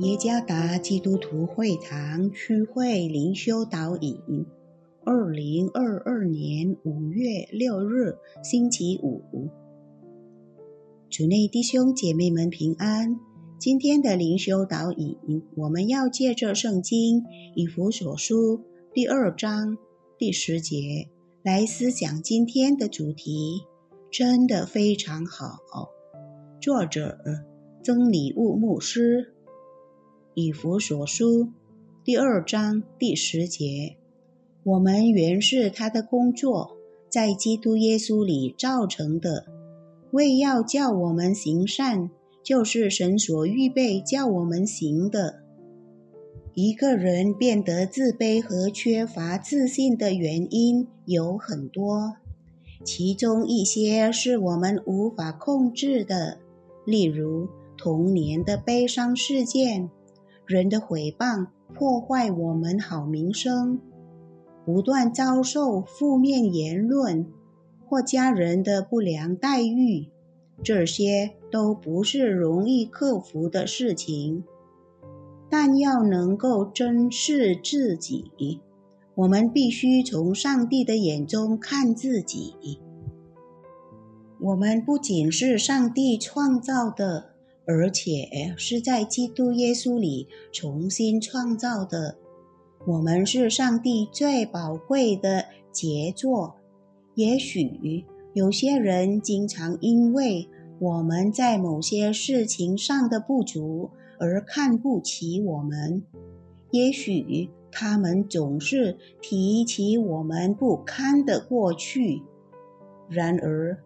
耶加达基督徒会堂区会灵修导引，二零二二年五月六日星期五，主内弟兄姐妹们平安。今天的灵修导引，我们要借着圣经以弗所书第二章第十节来思想今天的主题，真的非常好。作者曾礼物牧师。以弗所书第二章第十节：我们原是他的工作，在基督耶稣里造成的，为要叫我们行善，就是神所预备叫我们行的。一个人变得自卑和缺乏自信的原因有很多，其中一些是我们无法控制的，例如童年的悲伤事件。人的毁谤破坏我们好名声，不断遭受负面言论或家人的不良待遇，这些都不是容易克服的事情。但要能够珍视自己，我们必须从上帝的眼中看自己。我们不仅是上帝创造的。而且是在基督耶稣里重新创造的。我们是上帝最宝贵的杰作。也许有些人经常因为我们在某些事情上的不足而看不起我们。也许他们总是提起我们不堪的过去。然而，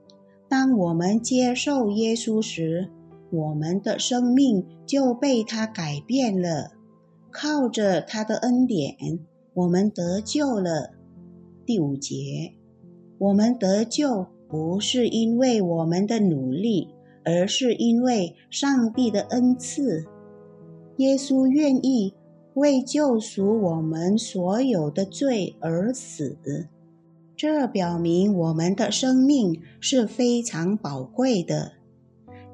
当我们接受耶稣时，我们的生命就被他改变了，靠着他的恩典，我们得救了。第五节，我们得救不是因为我们的努力，而是因为上帝的恩赐。耶稣愿意为救赎我们所有的罪而死，这表明我们的生命是非常宝贵的。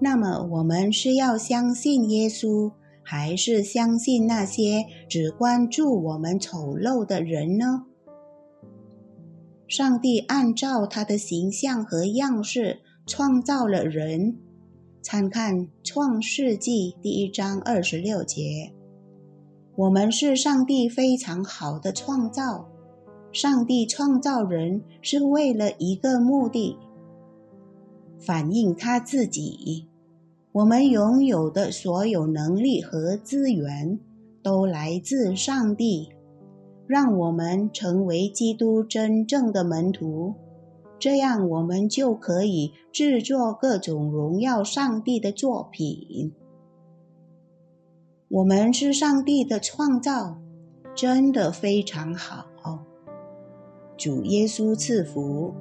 那么，我们是要相信耶稣，还是相信那些只关注我们丑陋的人呢？上帝按照他的形象和样式创造了人，参看《创世纪》第一章二十六节。我们是上帝非常好的创造。上帝创造人是为了一个目的，反映他自己。我们拥有的所有能力和资源都来自上帝，让我们成为基督真正的门徒，这样我们就可以制作各种荣耀上帝的作品。我们是上帝的创造，真的非常好。主耶稣赐福。